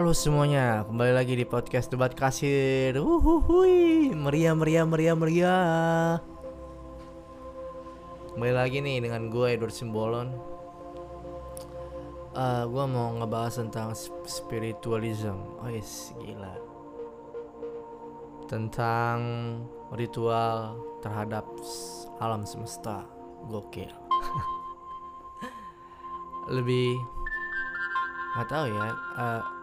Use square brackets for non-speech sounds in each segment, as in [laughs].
Halo semuanya, kembali lagi di podcast Debat Kasir. Uhuhui, meriah meriah meriah meriah. Kembali lagi nih dengan gue Edward Simbolon. Eh, gue mau ngebahas tentang sp- spiritualism. Oh yes, gila. Tentang ritual terhadap alam semesta. Gokil. [laughs] Lebih nggak tahu ya. eh,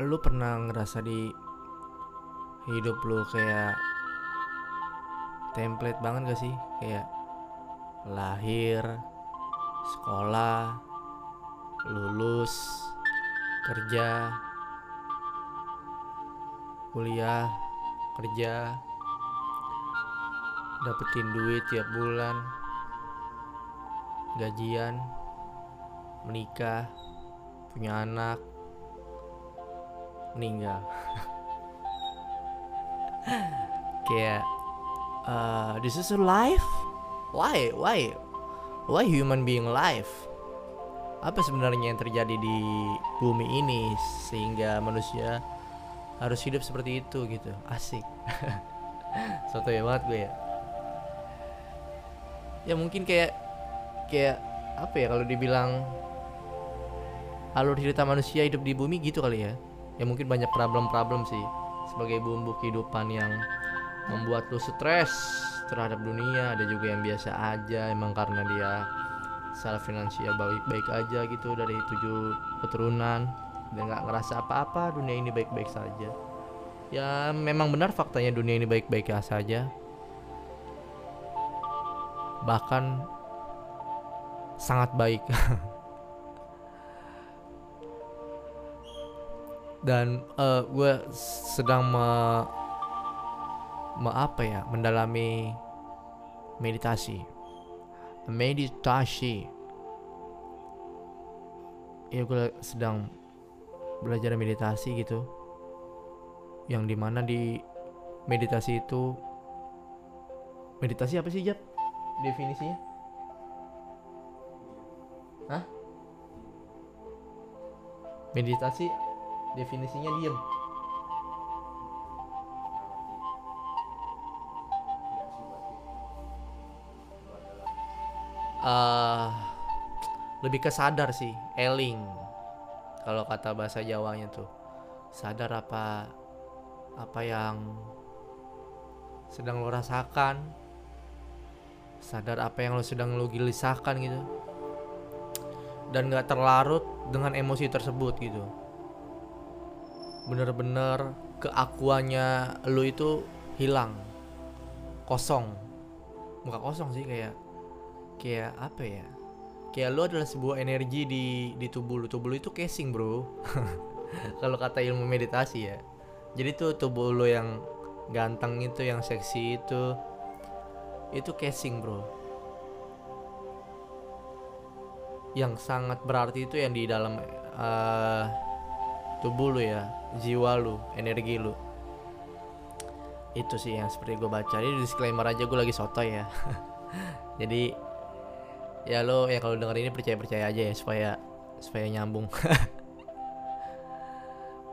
lu pernah ngerasa di hidup lu kayak template banget gak sih? Kayak lahir sekolah lulus kerja kuliah kerja dapetin duit tiap bulan gajian menikah punya anak meninggal. [laughs] Kayak uh, this is a life? Why why why human being alive apa sebenarnya yang terjadi di bumi ini sehingga manusia harus hidup seperti itu gitu? Asik. [laughs] Soto ya banget gue ya. Ya mungkin kayak kayak apa ya kalau dibilang alur cerita manusia hidup di bumi gitu kali ya ya mungkin banyak problem-problem sih sebagai bumbu kehidupan yang membuat lu stres terhadap dunia. Ada juga yang biasa aja emang karena dia secara finansial baik-baik aja gitu dari tujuh keturunan dan nggak ngerasa apa-apa dunia ini baik-baik saja. Ya memang benar faktanya dunia ini baik-baik saja. Bahkan sangat baik [laughs] dan eh, gue sedang me, me apa ya mendalami meditasi. Meditasi. Ya gue sedang belajar meditasi gitu. Yang di mana di meditasi itu meditasi apa sih Jap definisinya? Hah? meditasi definisinya diem. Eh lebih ke sadar sih eling. Kalau kata bahasa Jawanya tuh. Sadar apa apa yang sedang lo rasakan? Sadar apa yang lo sedang lo gelisahkan gitu. Dan gak terlarut dengan emosi tersebut gitu bener-bener keakuannya lu itu hilang. Kosong. Muka kosong sih kayak kayak apa ya? Kayak lu adalah sebuah energi di di tubuh lu. Tubuh lu itu casing bro. [laughs] Kalau kata ilmu meditasi ya. Jadi tuh tubuh lu yang ganteng itu yang seksi itu itu casing bro. Yang sangat berarti itu yang di dalam eh, tubuh lu ya jiwa lu energi lu. Itu sih yang seperti gue baca. Ini disclaimer aja gue lagi soto ya. [laughs] Jadi ya lo ya kalau denger ini percaya percaya aja ya supaya supaya nyambung. [laughs]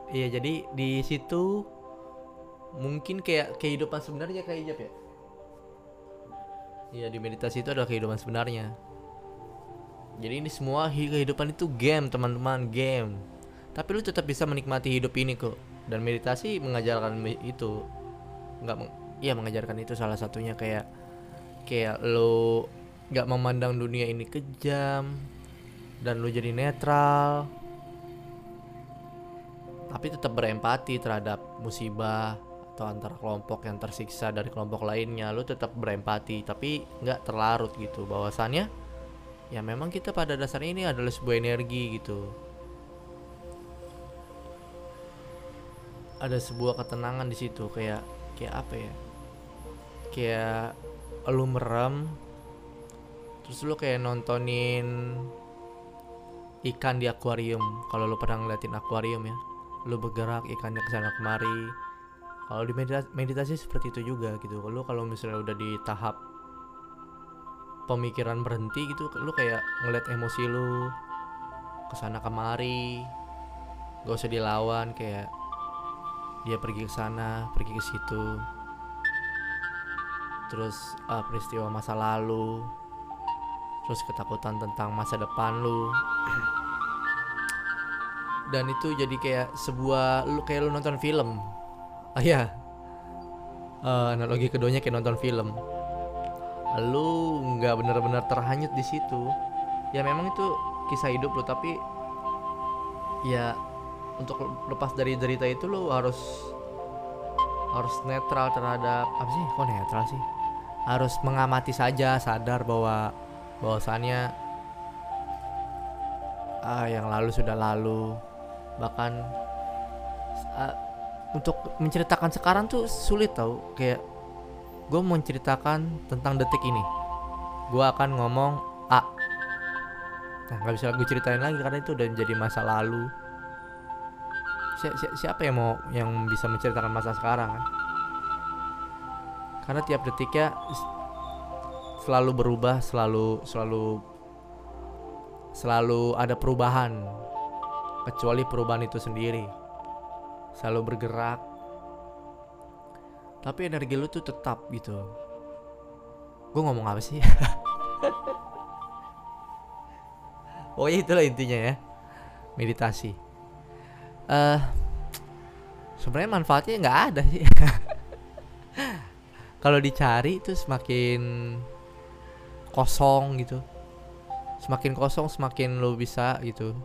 Iya jadi di situ mungkin kayak kehidupan sebenarnya kayak Ijab ya? Iya di meditasi itu adalah kehidupan sebenarnya. Jadi ini semua hi- kehidupan itu game teman-teman game tapi lu tetap bisa menikmati hidup ini kok. Dan meditasi mengajarkan me- itu. Nggak meng- iya mengajarkan itu salah satunya. Kayak kayak lu nggak memandang dunia ini kejam dan lu jadi netral. Tapi tetap berempati terhadap musibah atau antara kelompok yang tersiksa dari kelompok lainnya. Lu tetap berempati tapi nggak terlarut gitu. Bahwasannya ya memang kita pada dasarnya ini adalah sebuah energi gitu ada sebuah ketenangan di situ kayak kayak apa ya? Kayak lu merem terus lu kayak nontonin ikan di akuarium. Kalau lu pernah ngeliatin akuarium ya lu bergerak ikannya ke sana kemari. Kalau di medita- meditasi seperti itu juga gitu. Lu kalau misalnya udah di tahap pemikiran berhenti gitu lu kayak ngeliat emosi lu ke sana kemari gak usah dilawan kayak dia pergi ke sana pergi ke situ. Terus uh, peristiwa masa lalu. Terus ketakutan tentang masa depan lu. Dan itu jadi kayak sebuah lu kayak lu nonton film. Ah ya uh, analogi keduanya kayak nonton film. Lu nggak benar-benar terhanyut di situ. Ya memang itu kisah hidup lu tapi ya untuk lepas dari cerita itu lu harus harus netral terhadap apa sih? Kok netral sih? Harus mengamati saja sadar bahwa bahwasannya ah yang lalu sudah lalu. Bahkan uh, untuk menceritakan sekarang tuh sulit tau. Kayak gue mau menceritakan tentang detik ini. Gue akan ngomong A. Nah nggak bisa gue ceritain lagi karena itu udah jadi masa lalu si, si, siapa yang mau yang bisa menceritakan masa sekarang kan? Karena tiap detiknya selalu berubah selalu selalu selalu ada perubahan. Kecuali perubahan itu sendiri. Selalu bergerak. Tapi energi lu tuh tetap gitu. Gue ngomong apa sih? [laughs] Oh ya itulah intinya ya. Meditasi uh, sebenarnya manfaatnya nggak ada sih. [laughs] Kalau dicari itu semakin kosong gitu. Semakin kosong semakin lo bisa gitu.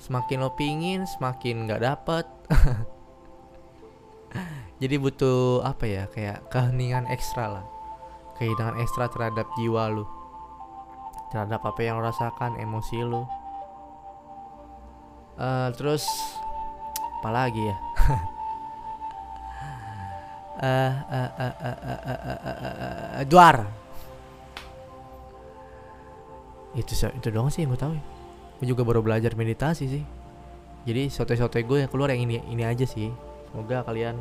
Semakin lo pingin semakin nggak dapet. [laughs] Jadi butuh apa ya kayak keheningan ekstra lah. Kehilangan ekstra terhadap jiwa lu terhadap apa yang lo rasakan emosi lu uh, terus apalagi ya duar itu itu doang sih yang gue tahu gue juga baru belajar meditasi sih jadi soto-soto gue yang keluar yang ini ini aja sih semoga kalian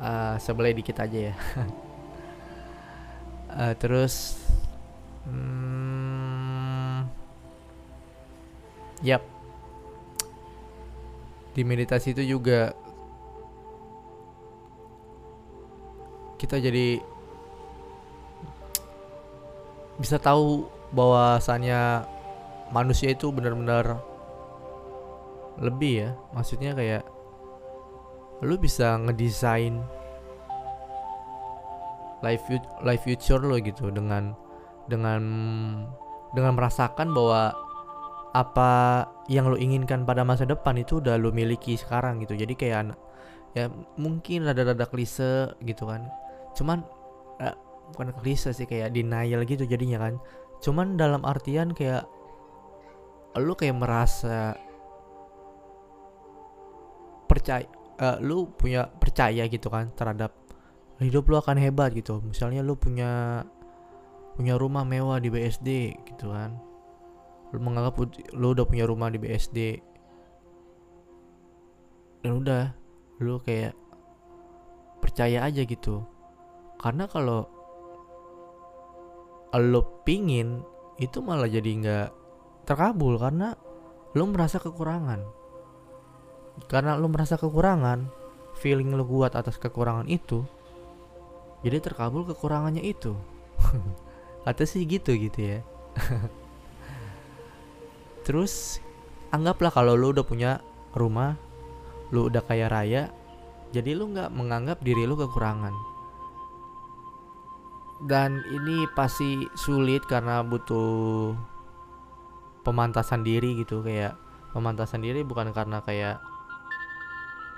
uh, sebelah dikit aja ya uh, terus hmm, yap di meditasi itu juga kita jadi bisa tahu bahwasannya manusia itu benar-benar lebih ya. Maksudnya kayak lu bisa ngedesain life life future lo gitu dengan dengan dengan merasakan bahwa apa yang lo inginkan pada masa depan itu udah lo miliki sekarang gitu. Jadi kayak ya mungkin rada-rada klise gitu kan. Cuman eh, bukan klise sih kayak denial gitu jadinya kan. Cuman dalam artian kayak lu kayak merasa percaya uh, lu punya percaya gitu kan terhadap hidup lu akan hebat gitu. Misalnya lu punya punya rumah mewah di BSD gitu kan lu menganggap lu udah punya rumah di BSD dan udah lu kayak percaya aja gitu. Karena kalau lo pingin itu malah jadi nggak terkabul karena lo merasa kekurangan. Karena lo merasa kekurangan feeling lo kuat atas kekurangan itu jadi terkabul kekurangannya itu. [laughs] Kata sih gitu gitu ya [laughs] terus anggaplah kalau lo udah punya rumah lo udah kaya raya jadi lo nggak menganggap diri lo kekurangan. Dan ini pasti sulit karena butuh pemantasan diri gitu kayak pemantasan diri bukan karena kayak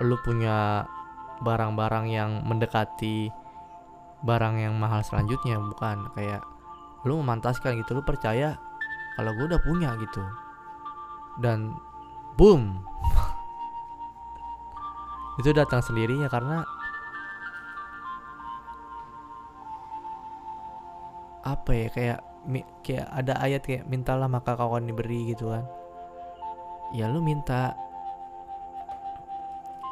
lu punya barang-barang yang mendekati barang yang mahal selanjutnya bukan. Kayak lu memantaskan gitu lu percaya kalau gue udah punya gitu dan boom. [laughs] Itu datang sendirinya karena apa ya kayak kayak ada ayat kayak mintalah maka kau akan diberi gitu kan. Ya lu minta.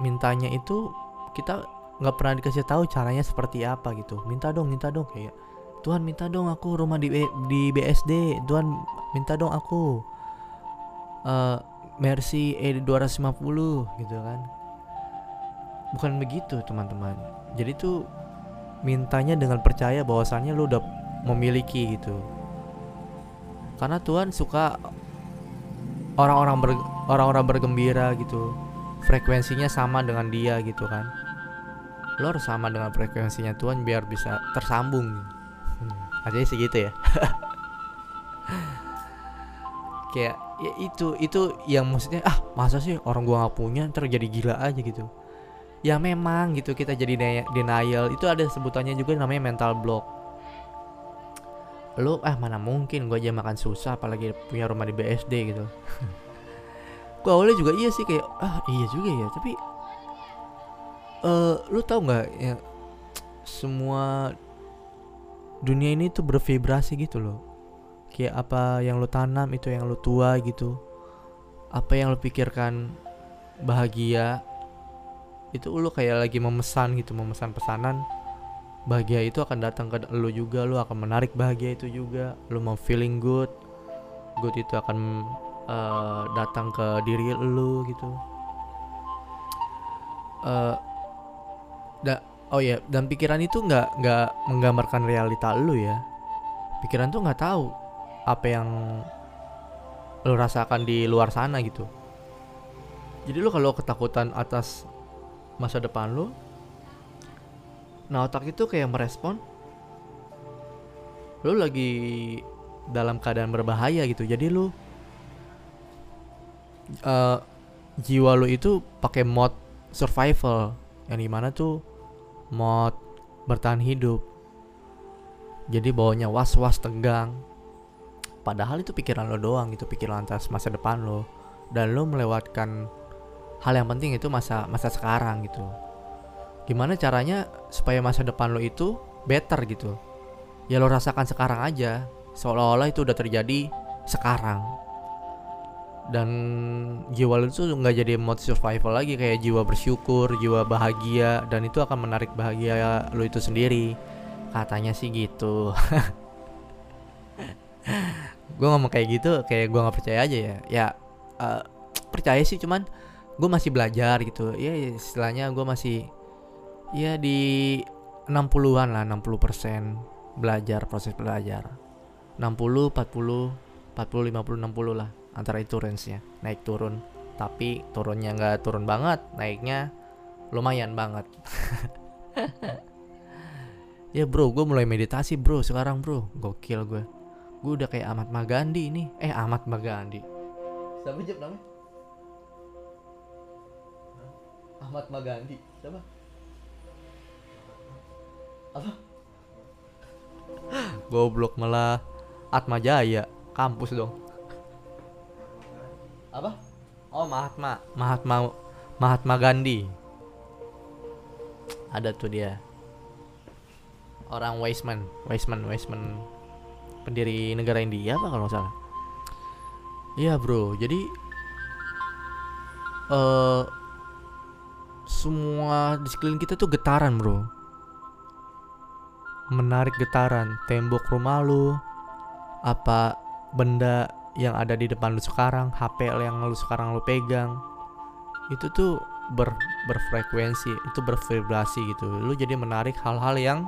Mintanya itu kita nggak pernah dikasih tahu caranya seperti apa gitu. Minta dong minta dong kayak Tuhan minta dong aku rumah di di BSD Tuhan minta dong aku uh, Mercy E250 gitu kan. Bukan begitu teman-teman. Jadi tuh mintanya dengan percaya bahwasannya lu udah memiliki gitu. Karena Tuhan suka orang-orang ber, orang-orang bergembira gitu. Frekuensinya sama dengan dia gitu kan. Lo harus sama dengan frekuensinya Tuhan biar bisa tersambung. Hmm, aja sih gitu ya [laughs] kayak ya itu itu yang maksudnya ah masa sih orang gua nggak punya ntar jadi gila aja gitu. Ya memang gitu kita jadi denial itu ada sebutannya juga namanya mental block. Lu ah mana mungkin gue aja makan susah apalagi punya rumah di BSD gitu. [laughs] Gue awalnya juga iya sih kayak ah iya juga ya tapi uh, lu tau nggak ya semua dunia ini tuh bervibrasi gitu loh kayak apa yang lu tanam itu yang lu tua gitu. Apa yang lu pikirkan bahagia itu lu kayak lagi memesan gitu memesan pesanan. Bahagia itu akan datang ke lu juga lu akan menarik bahagia itu juga. Lu mau feeling good good itu akan uh, datang ke diri lu gitu. Uh, da, oh ya dan pikiran itu nggak nggak menggambarkan realita lu ya. Pikiran tuh nggak tahu apa yang lu rasakan di luar sana gitu. Jadi lu kalau ketakutan atas masa depan lu nah otak itu kayak merespon lu lagi dalam keadaan berbahaya gitu. Jadi lu uh, jiwa lu itu pakai mod survival yang di mana tuh mod bertahan hidup. Jadi bawanya was was tegang padahal itu pikiran lo doang gitu pikiran atas masa depan lo. Dan lo melewatkan hal yang penting itu masa masa sekarang gitu gimana caranya supaya masa depan lo itu better gitu? Ya lo rasakan sekarang aja seolah-olah itu udah terjadi sekarang. Dan jiwa lo itu nggak jadi mode survival lagi kayak jiwa bersyukur jiwa bahagia dan itu akan menarik bahagia lo itu sendiri. Katanya sih gitu [laughs] gue ngomong kayak gitu kayak gue nggak percaya aja ya. Ya uh, percaya sih cuman gue masih belajar gitu. Ya istilahnya gue masih ya di 60-an lah 60 persen belajar proses belajar. 60 40 40 50 60 lah antara itu range nya naik turun tapi turunnya nggak turun banget naiknya lumayan banget. [laughs] Ya bro gue mulai meditasi bro sekarang bro. Gokil gue gue udah kayak Ahmad Magandi ini. Eh Ahmad Magandi siapa jawab namanya? Ahmad Magandi siapa? Apa? Goblok malah. Atma Jaya kampus dong. Apa? Oh Mahatma. Mahatma Mahatma Gandhi. Ada tuh dia. Orang Weisman Weisman Weisman pendiri negara India apa kalau salah? Iya bro. Jadi uh, semua di sekeliling kita tuh getaran bro. Menarik getaran. Tembok rumah lu apa benda yang ada di depan lu sekarang HP yang lu sekarang lu pegang itu tuh ber berfrekuensi itu bervibrasi gitu. Lu jadi menarik hal-hal yang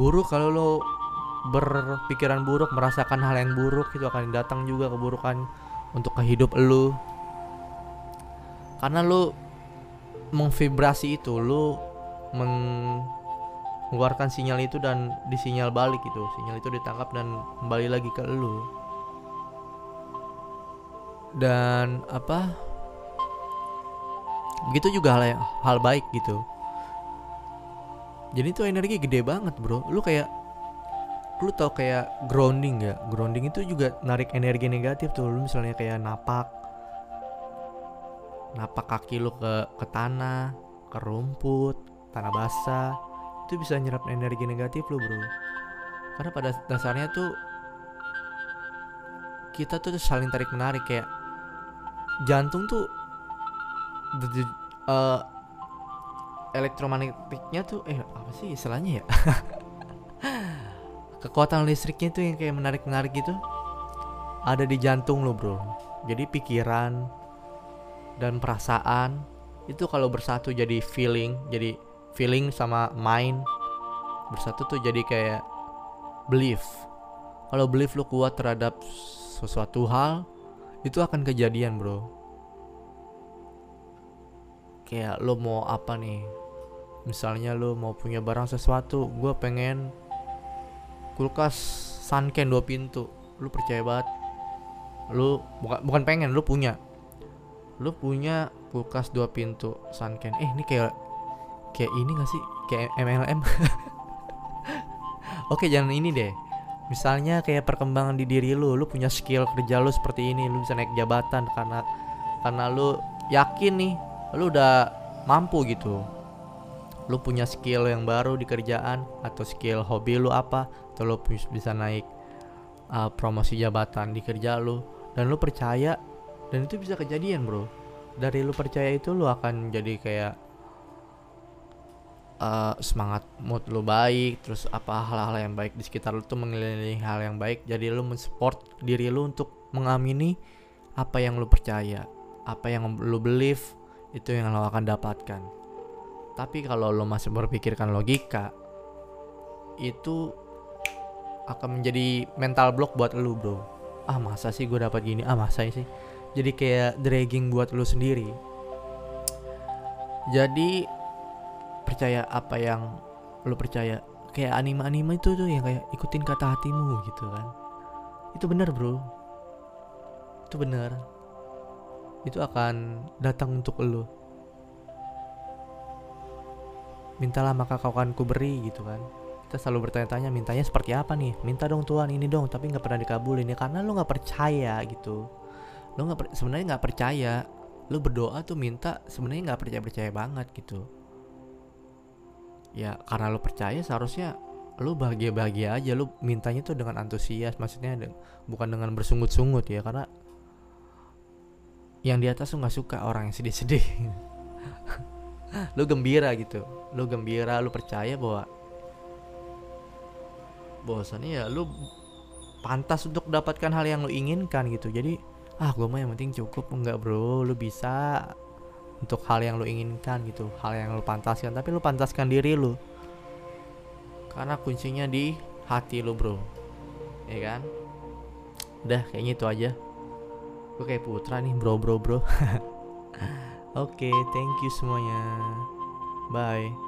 buruk kalau lu berpikiran buruk merasakan hal yang buruk itu akan datang juga keburukan untuk kehidup lu. Karena lu mengvibrasi itu lu mengeluarkan sinyal itu dan disinyal balik itu sinyal itu ditangkap dan kembali lagi ke lu. Dan apa? Begitu juga hal hal baik gitu. Jadi itu energi gede banget bro. Lu kayak lu tau kayak grounding ya? Grounding itu juga narik energi negatif tuh. Lu misalnya kayak napak. Napak kaki lu ke ke tanah ke rumput tanah basah. Itu bisa nyerap energi negatif lu bro. Karena pada dasarnya tuh kita tuh saling tarik menarik. Kayak jantung tuh uh, elektromagnetiknya tuh eh apa sih istilahnya ya [laughs] kekuatan listriknya tuh yang kayak menarik-menarik gitu. Ada di jantung lo bro. Jadi pikiran dan perasaan itu kalau bersatu jadi feeling jadi feeling sama mind bersatu tuh jadi kayak belief. Kalau belief lu kuat terhadap sesuatu hal itu akan kejadian bro. Kayak lo mau apa nih? Misalnya lo mau punya barang sesuatu gue pengen kulkas sunken dua pintu. Lu percaya banget. Lu bukan bukan pengen lu punya. Lu punya kulkas dua pintu sunken eh ini kayak kayak ini gak sih? Kayak MLM [laughs] oke jangan ini deh. Misalnya kayak perkembangan di diri lu lu punya skill kerja lu seperti ini lu bisa naik jabatan karena karena lu yakin nih lu udah mampu gitu. Lu punya skill yang baru di kerjaan atau skill hobi lu apa atau lu bisa naik uh, promosi jabatan di kerja lu dan lu percaya dan itu bisa kejadian bro. Dari lu percaya itu lu akan jadi kayak uh, semangat mood lu baik terus apa hal-hal yang baik di sekitar lu tuh mengelilingi hal yang baik. Jadi lu mensupport diri lu untuk mengamini apa yang lu percaya apa yang lu believe itu yang lo akan dapatkan. Tapi kalau lo masih berpikirkan logika itu akan menjadi mental block buat lo bro. Ah masa sih gue dapat gini? Ah masa sih? Jadi kayak dragging buat lo sendiri. Jadi percaya apa yang lo percaya? Kayak anime-anime itu tuh yang kayak ikutin kata hatimu gitu kan. Itu benar bro. Itu benar itu akan datang untuk lo. Mintalah maka kau akan kuberi gitu kan. Kita selalu bertanya-tanya mintanya seperti apa nih? Minta dong Tuhan ini dong, tapi nggak pernah dikabulin ya karena lo nggak percaya gitu. Lo nggak sebenarnya nggak percaya. Lo berdoa tuh minta sebenarnya nggak percaya percaya banget gitu. Ya karena lo percaya seharusnya lu bahagia bahagia aja lu mintanya tuh dengan antusias maksudnya bukan dengan bersungut-sungut ya karena yang di atas tuh nggak suka orang yang sedih-sedih [laughs] lu gembira gitu lu gembira lu percaya bahwa bahwasannya ya lu pantas untuk mendapatkan hal yang lu inginkan gitu. Jadi ah gue mah yang penting cukup enggak bro. Lu bisa untuk hal yang lu inginkan gitu hal yang lu pantaskan. Tapi lu pantaskan diri lu. Karena kuncinya di hati lu bro. Ya kan? Udah kayaknya itu aja. Gue kayak putra nih bro bro bro. [laughs] Oke okay, thank you semuanya. Bye